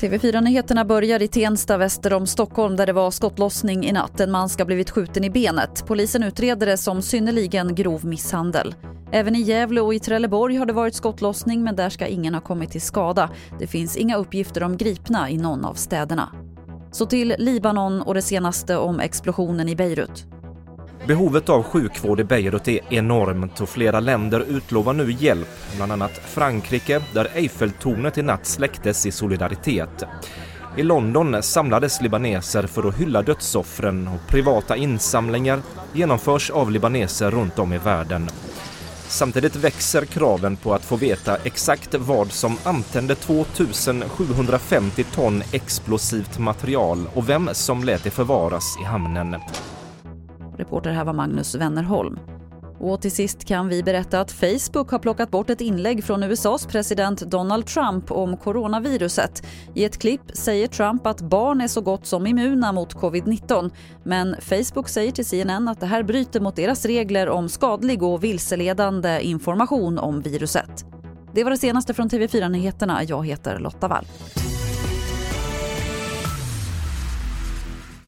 TV4-nyheterna börjar i Tensta väster om Stockholm där det var skottlossning i natt. En man ska ha blivit skjuten i benet. Polisen utreder det som synnerligen grov misshandel. Även i Gävle och i Trelleborg har det varit skottlossning men där ska ingen ha kommit till skada. Det finns inga uppgifter om gripna i någon av städerna. Så till Libanon och det senaste om explosionen i Beirut. Behovet av sjukvård i Beirut är enormt och flera länder utlovar nu hjälp, bland annat Frankrike där Eiffeltornet i natt släcktes i solidaritet. I London samlades libaneser för att hylla dödsoffren och privata insamlingar genomförs av libaneser runt om i världen. Samtidigt växer kraven på att få veta exakt vad som antände 2750 ton explosivt material och vem som lät det förvaras i hamnen. Reporter här var Magnus Wennerholm. Och till sist kan vi berätta att Facebook har plockat bort ett inlägg från USAs president Donald Trump om coronaviruset. I ett klipp säger Trump att barn är så gott som immuna mot covid-19. Men Facebook säger till CNN att det här bryter mot deras regler om skadlig och vilseledande information om viruset. Det var det senaste från TV4 Nyheterna. Jag heter Lotta Wall.